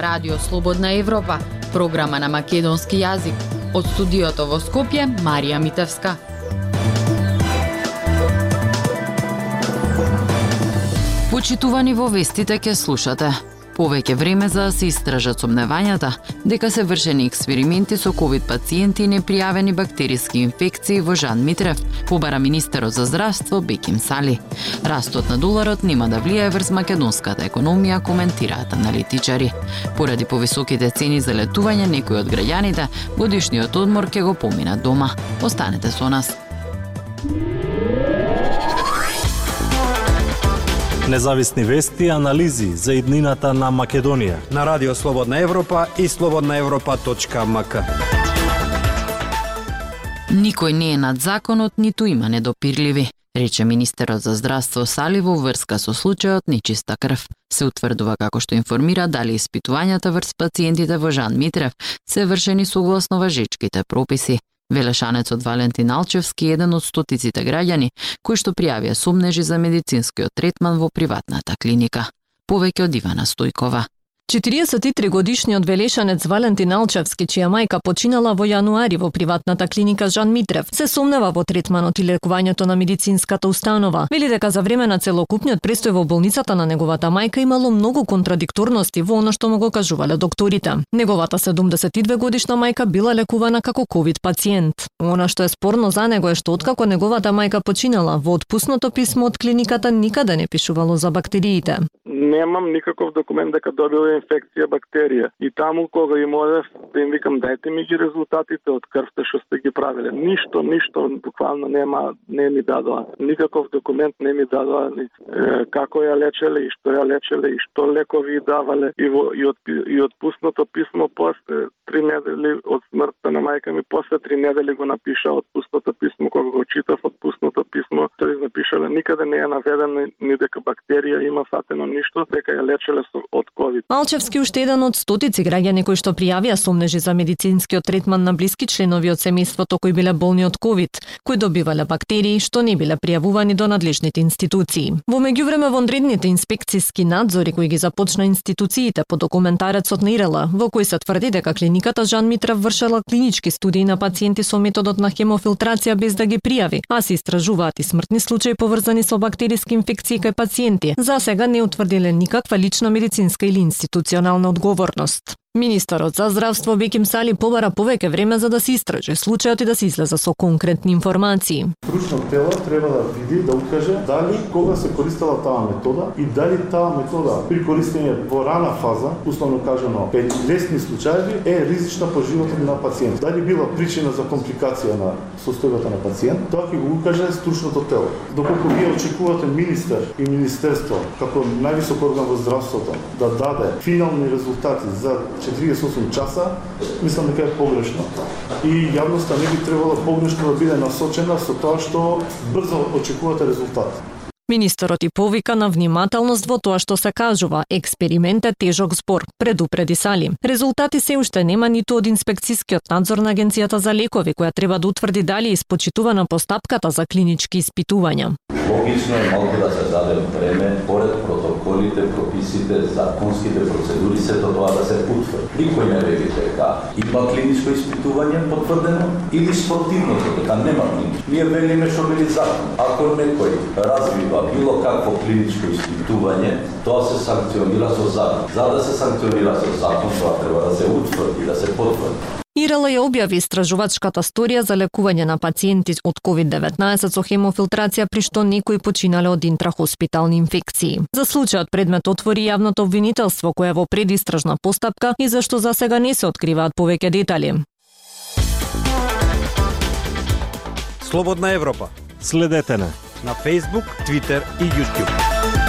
Радио Слободна Европа, програма на македонски јазик. Од студиото во Скопје, Марија Митевска. Почитувани во вестите ке слушате повеќе време за да се истражат сомневањата дека се вршени експерименти со ковид пациенти и непријавени бактериски инфекции во Жан Митрев, побара министерот за здравство Беким Сали. Растот на доларот нема да влијае врз македонската економија, коментираат аналитичари. Поради повисоките цени за летување, некои од граѓаните годишниот одмор ќе го поминат дома. Останете со нас. Независни вести и анализи за иднината на Македонија. На Радио Слободна Европа и слободнаевропа.мк. Никој не е над законот, ниту има недопирливи, рече министерот за здравство Сали во врска со случајот нечиста крв. Се утврдува како што информира дали испитувањата врз пациентите во Жан Митрев се вршени согласно важечките прописи. Велешанецот Валентин Алчевски е еден од стотиците граѓани кои што пријавија сумнежи за медицинскиот третман во приватната клиника. Повеќе од Ивана Стојкова. 43 годишниот велешанец Валентин Алчевски, чија мајка починала во јануари во приватната клиника Жан Митрев, се сумнева во третманот и лекувањето на медицинската установа. Вели дека за време на целокупниот престој во болницата на неговата мајка имало многу контрадикторности во она што му го кажувале докторите. Неговата 72 годишна мајка била лекувана како ковид пациент. Она што е спорно за него е што откако неговата мајка починала, во отпуснато писмо од клиниката никаде не пишувало за бактериите. Немам никаков документ дека добила инфекција бактерија. И таму кога им одев, да им викам дајте ми ги резултатите од крвта што сте ги правиле. Ништо, ништо буквално нема не ми дадоа. Никаков документ не ми дадоа ни е, како ја лечеле и што ја лечеле и што лекови давале и во и од и отпуснато писмо после три недели од смртта на мајка ми после три недели го напиша отпуснато писмо кога го читав доктори запишале никаде не е наведено ни дека бактерија има фатено ништо дека ја лечеле со од ковид. Малчевски уште еден од стотици граѓани кои што пријавија сомнежи за медицинскиот третман на блиски членови од семејството кои биле болни од ковид, кои добивале бактерии што не биле пријавувани до надлежните институции. Во меѓувреме во одредните инспекциски надзори кои ги започна институциите по документарецот на Ирела, во кој се тврди дека клиниката Жан Митра вршела клинички студии на пациенти со методот на хемофилтрација без да ги пријави, а се истражуваат и смрт смртни случаи поврзани со бактериски инфекции кај пациенти. За сега не утврдиле никаква лична медицинска или институционална одговорност. Министерот за здравство Беким Сали побара повеќе време за да се истражи случајот и да се излезе со конкретни информации. Стручно тело треба да види, да укаже дали кога се користела таа метода и дали таа метода при користење во рана фаза, условно кажано, при лесни случаи е ризична по животот на пациент. Дали била причина за компликација на состојбата на пациент, така тоа ќе го укаже стручното тело. Доколку вие очекувате министер и министерство како највисок орган во здравството да даде финални резултати за Значи, 48 часа, мислам дека е погрешно. И јавноста не би требало погрешно да биде насочена со тоа што брзо очекувате резултат. Министерот и повика на внимателност во тоа што се кажува експеримент е тежок збор, предупреди Сали. Резултати се уште нема ниту од инспекцискиот надзор на Агенцијата за лекови, која треба да утврди дали е испочитувана постапката за клинички испитувања. Логично е малку да се даде време, поред протоколите, прописите, законските процедури, сето тоа да се утврди. Никој не вели дека има клиничко испитување потврдено или спротивното, дека нема клиничко. Ние велиме што вели закон. Ако некој развива било какво клиничко испитување, тоа се санкционира со закон. За да се санкционира со закон, тоа треба да се утврди, да се потврди. Ирала ја објави истражувачката сторија за лекување на пациенти од COVID-19 со хемофилтрација при што некои починале од интрахоспитални инфекции. За случајот предмет отвори јавното обвинителство кое е во предистражна постапка и зашто за сега не се откриваат повеќе детали. Слободна Европа Следете на на Facebook, Twitter и YouTube.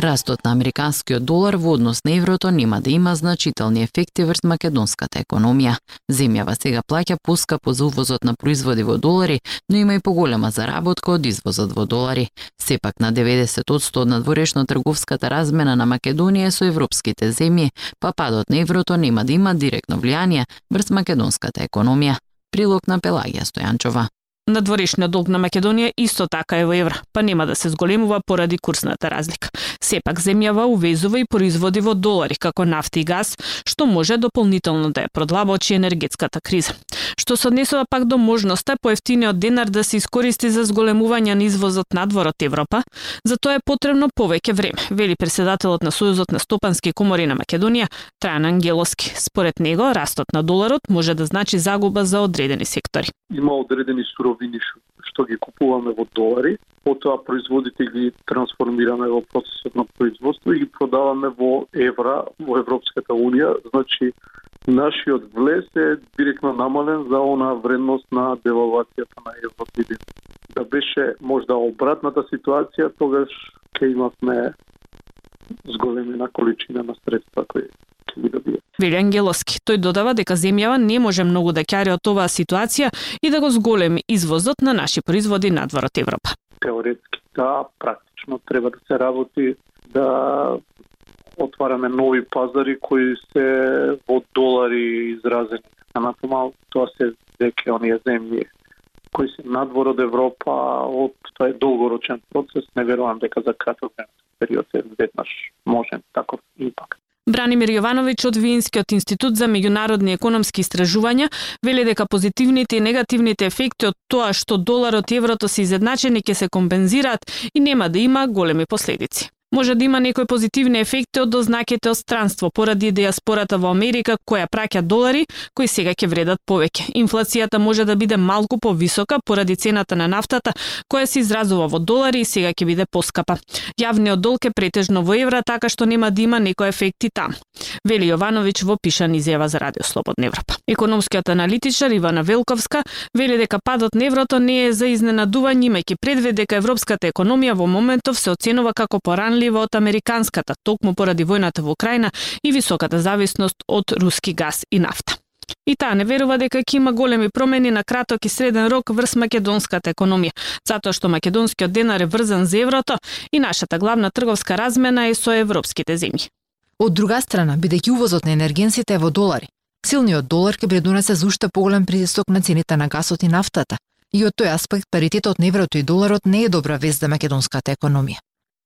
Растот на американскиот долар во однос на еврото нема да има значителни ефекти врз македонската економија. Земјава сега плаќа поскапо за увозот на производи во долари, но има и поголема заработка од извозот во долари. Сепак на 90% од надворешно трговската размена на Македонија со европските земји, па падот на еврото нема да има директно влијание врз македонската економија. Прилог на Пелагија Стојанчова. Надворешниот долг на Македонија исто така е во евра, па нема да се зголемува поради курсната разлика. Сепак земјава увезува и производи во долари како нафта и газ, што може дополнително да ја продлабочи енергетската криза. Што се однесува пак до можноста поевтиниот денар да се искористи за зголемување на извозот надвор од Европа, за тоа е потребно повеќе време, вели председателот на Сојузот на стопански комори на Македонија, Трајан Ангеловски. Според него, растот на доларот може да значи загуба за одредени сектори. Има одредени суровини што ги купуваме во долари, потоа производите ги трансформираме во процесот на производство и ги продаваме во евра во Европската Унија, значи нашиот влез е директно намален за она вредност на девалвацијата на еврото. Да беше можда обратната ситуација, тогаш ќе имавме зголемена количина на средства кои ќе ги добијат. Вели Ангеловски. Тој додава дека земјава не може многу да ќари од оваа ситуација и да го зголеми извозот на наши производи надвор од Европа. Теоретски да, практично треба да се работи да отвараме нови пазари кои се во долари изразени. А на тоа тоа се веќе оние земји кои се надвор од Европа, од тоа е долгорочен процес, не верувам дека за краток период е веднаш можен таков импакт. Бранимир Јовановиќ од Виенскиот институт за меѓународни економски истражувања вели дека позитивните и негативните ефекти од тоа што доларот и еврото се изедначени ќе се компензираат и нема да има големи последици. Може да има некои позитивни ефекти од дознаките од странство поради диаспората во Америка која праќа долари кои сега ќе вредат повеќе. Инфлацијата може да биде малку повисока поради цената на нафтата која се изразува во долари и сега ќе биде поскапа. Јавниот долг е претежно во евра така што нема да има некои ефекти таму. Вели Јовановиќ во пишан изјава за Радио Слободна Европа. Економскиот аналитичар Ивана Велковска вели дека падот на еврото не е за изненадување имајќи предвид дека европската економија во моментов се оценува како поран поранлива од американската, токму поради војната во Украина и високата зависност од руски газ и нафта. И таа не верува дека ќе има големи промени на краток и среден рок врз македонската економија, затоа што македонскиот денар е врзан за еврото и нашата главна трговска размена е со европските земји. Од друга страна, бидејќи увозот на енергенците е во долари, силниот долар ќе придонесе за уште поголем притисок на цените на гасот и нафтата. И од тој аспект паритетот на еврото и доларот не е добра вест за македонската економија.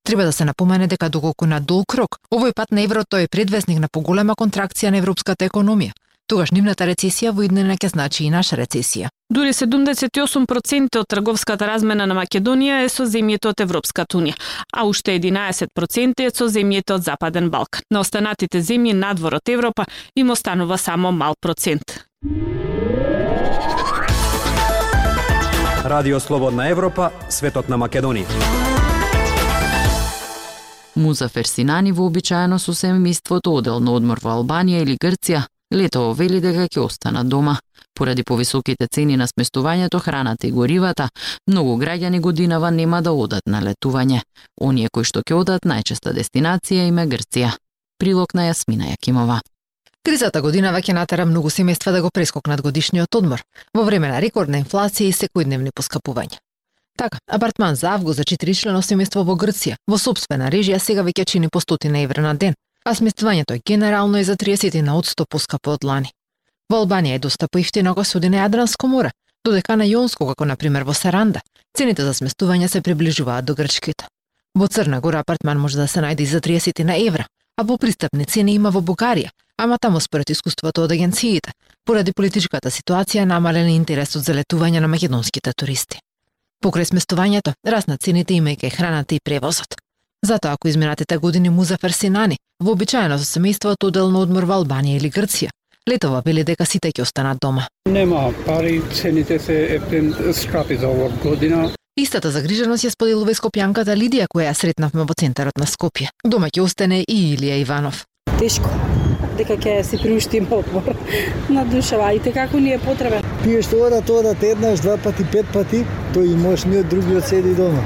Треба да се напомене дека доколку на долг рок, овој пат на еврото е предвестник на поголема контракција на европската економија. Тогаш нивната рецесија во иднина ќе значи и наша рецесија. Дури 78% од трговската размена на Македонија е со земјите од Европската унија, а уште 11% е со земјите од Западен Балкан. На останатите земји надвор од Европа им останува само мал процент. Радио Слободна Европа, светот на Македонија. Музафер Синани вообичаено со семејството одел на одмор во Албанија или Грција, летово вели дека ќе остана дома. Поради повисоките цени на сместувањето, храната и горивата, многу граѓани годинава нема да одат на летување. Оние кои што ќе одат најчеста дестинација им е Грција. Прилог на Јасмина Јакимова. Кризата годинава ќе натера многу семејства да го прескокнат годишниот одмор во време на рекордна инфлација и секојдневни поскапувања. Така, апартман за август за 4 члено семејство во Грција, во собствена режија сега веќе чини по стотина евра на ден, а сместувањето генерално е за 30 на одсто поскапо од лани. Во Албанија е доста поевтино ако се на Јадранско море, додека на Јонско, како на пример во Саранда, цените за сместување се приближуваат до грчките. Во Црна Гора апартман може да се најде и за 30 на евра, а во пристапни цени има во Бугарија, ама таму според искуството од агенциите, поради политичката ситуација намален интересот за летување на македонските туристи. Покрај сместувањето, расна цените имајќи храната и превозот. Затоа ако изминатите години Музафер Синани, вообичаено со семејството одел на одмор во Албанија или Грција, летова вели дека сите ќе останат дома. Нема пари, цените се ефтен скрапи за оваа година. Истата загриженост ја споделува и скопјанката Лидија која ја сретнавме во центарот на Скопје. Дома ќе остане и Илија Иванов. Тешко дека ќе си приуштим одмор. Надушавајте како ни е потребен. Пиеш тоа да тоа да еднаш, два пати, пет пати, тој и можеш ни од другиот седи дома.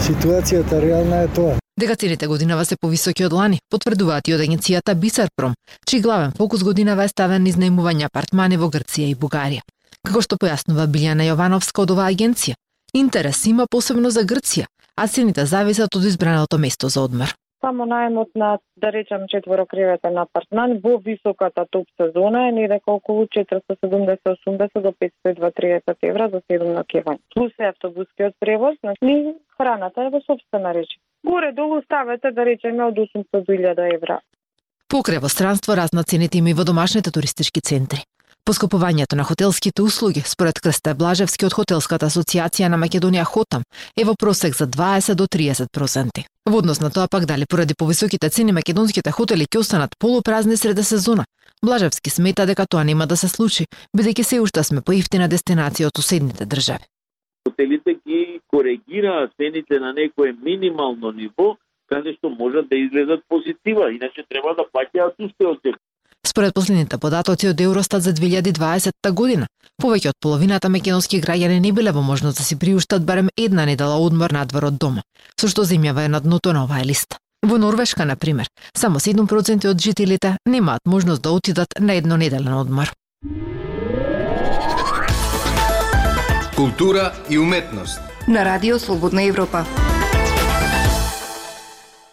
Ситуацијата реална е тоа. Дека цените годинава се повисоки од лани, потврдуваат и од агенцијата Бисерпром, чиј главен фокус годинава е ставен низ најмување апартмани во Грција и Бугарија. Како што појаснува Билјана Јовановска од оваа агенција, интерес има посебно за Грција, а цените зависат од избраното место за одмор само најмот на да речем четворокреветен апартман во високата топ сезона е некако околу 470-80 до 530 евра за 7 нокевања. Плюс е автобускиот превоз, значи храната е во собствена речи. Горе долу ставете да речеме од 800 до 1000 евра. Покрај во странство разна цените има и во домашните туристички центри. Поскопувањето на хотелските услуги, според Крсте Блажевски од Хотелската асоциација на Македонија Хотам, е во просек за 20 до 30%. Во однос на тоа пак дали поради повисоките цени македонските хотели ќе останат полупразни среде сезона, Блажевски смета дека тоа нема да се случи, бидејќи се уште сме поевтина дестинација од соседните држави. Хотелите ги коригираат цените на некое минимално ниво, каде што можат да изгледат позитива, иначе треба да плаќаат уште од Според последните податоци од Евростат за 2020 година, повеќе од половината македонски граѓани не биле во можност да си приуштат барем една недела одмор надвор од дома, со што земјава е на дното на оваа листа. Во Норвешка, на пример, само 7% од жителите немаат можност да отидат на едно неделен одмор. Култура и уметност на Радио Слободна Европа.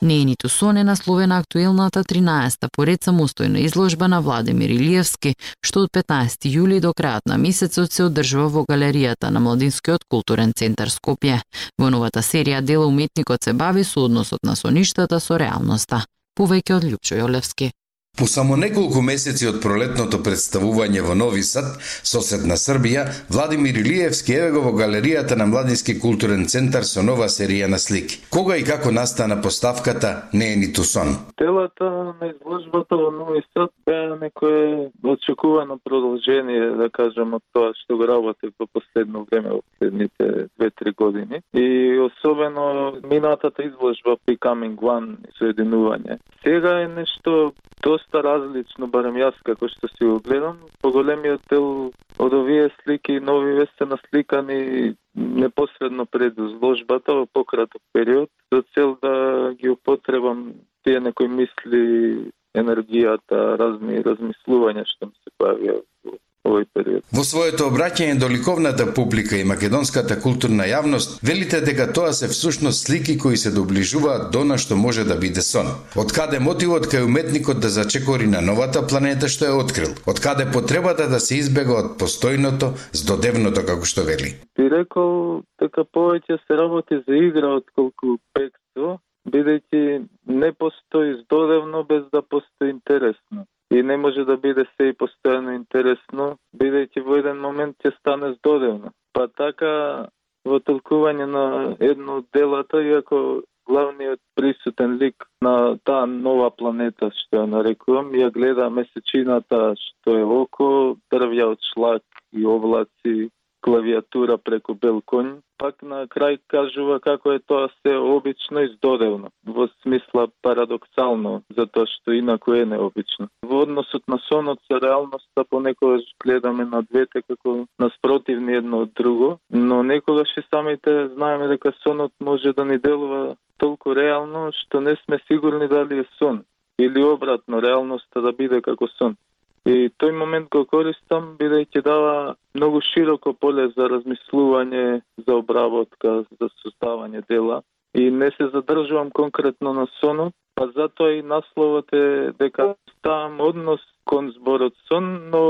Не е ниту сон насловена актуелната 13-та поред самостојна изложба на Владимир Илиевски, што од 15 јули до крајот на месецот се одржува во галеријата на Младинскиот културен центар Скопје. Во новата серија дела уметникот се бави со односот на соништата со реалноста. Повеќе од Лјупчо Јолевски. По само неколку месеци од пролетното представување во Нови Сад, соседна Србија, Владимир Илиевски еве го во галеријата на Младински културен центар со нова серија на слики. Кога и како настана поставката не е ниту сон. Телата на изложбата во Нови Сад беа некое очекувано продолжение, да кажем, од тоа што го работи во последно време, во последните 2-3 години. И особено минатата изложба Becoming One, соединување. Сега е нешто доста различно, барем јас како што си го гледам. Поголемиот дел од овие слики нови весте насликани непосредно пред изложбата во пократок период за цел да ги употребам тие некои мисли, енергијата, разни размислувања што ми се појавија овој период. Во своето обраќање до ликовната публика и македонската културна јавност, велите дека тоа се всушност слики кои се доближуваат до на што може да биде сон. Од каде мотивот кај уметникот да зачекори на новата планета што е открил? Од каде потребата да се избега од постојното, здодевното како што вели? Би рекол дека повеќе се работи за игра од колку пекство, бидејќи не постои здодевно без да постои интересно и не може да биде се и постојано интересно, бидејќи во еден момент ќе стане здодевно. Па така, во толкување на едно од делата, иако главниот присутен лик на таа нова планета, што ја нарекувам, ја гледа месечината што е око, дрвја од шлак и облаци, клавијатура преку бел конј, пак на крај кажува како е тоа се обично и здодевно, во смисла парадоксално, затоа што инаку е необично. Во односот на сонот со реалноста понекогаш гледаме на двете како наспротивни едно од друго, но некогаш и самите знаеме дека сонот може да ни делува толку реално што не сме сигурни дали е сон или обратно реалноста да биде како сон. И тој момент го користам бидејќи дава многу широко поле за размислување, за обработка, за создавање дела. И не се задржувам конкретно на сонот, па затоа и насловот е дека ставам однос кон зборот сон, но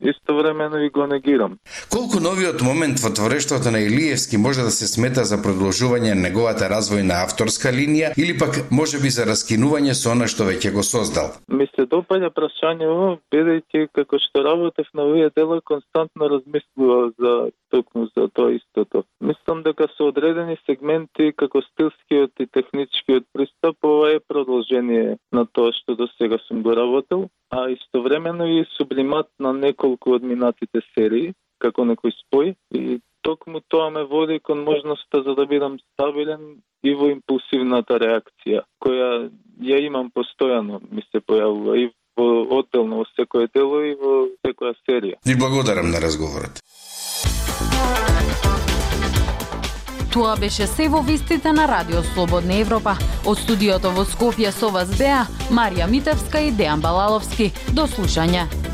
истовремено и го негирам. Колку новиот момент во творештвото на Илиевски може да се смета за продолжување на неговата развојна авторска линија или пак може би за раскинување со она што веќе го создал? Ми се допаѓа прашањето, бидејќи како што работев на овие дела, константно размислував за токму за тоа истото. Мислам дека со одредени сегменти како стилскиот и техничкиот пристап ова е продолжение на тоа што до сега сум го работел, а истовремено и сублимат на неколку од минатите серии, како некој спој и токму тоа ме води кон можноста за да бидам стабилен и во импулсивната реакција, која ја имам постојано, ми се појавува и во одделно во секое дело и во секоја серија. Ви благодарам на разговорот. Тоа беше се во вистите на Радио Слободна Европа. Од студиото во Скопје со вас беа Марија Митевска и Дејан Балаловски. До слушање.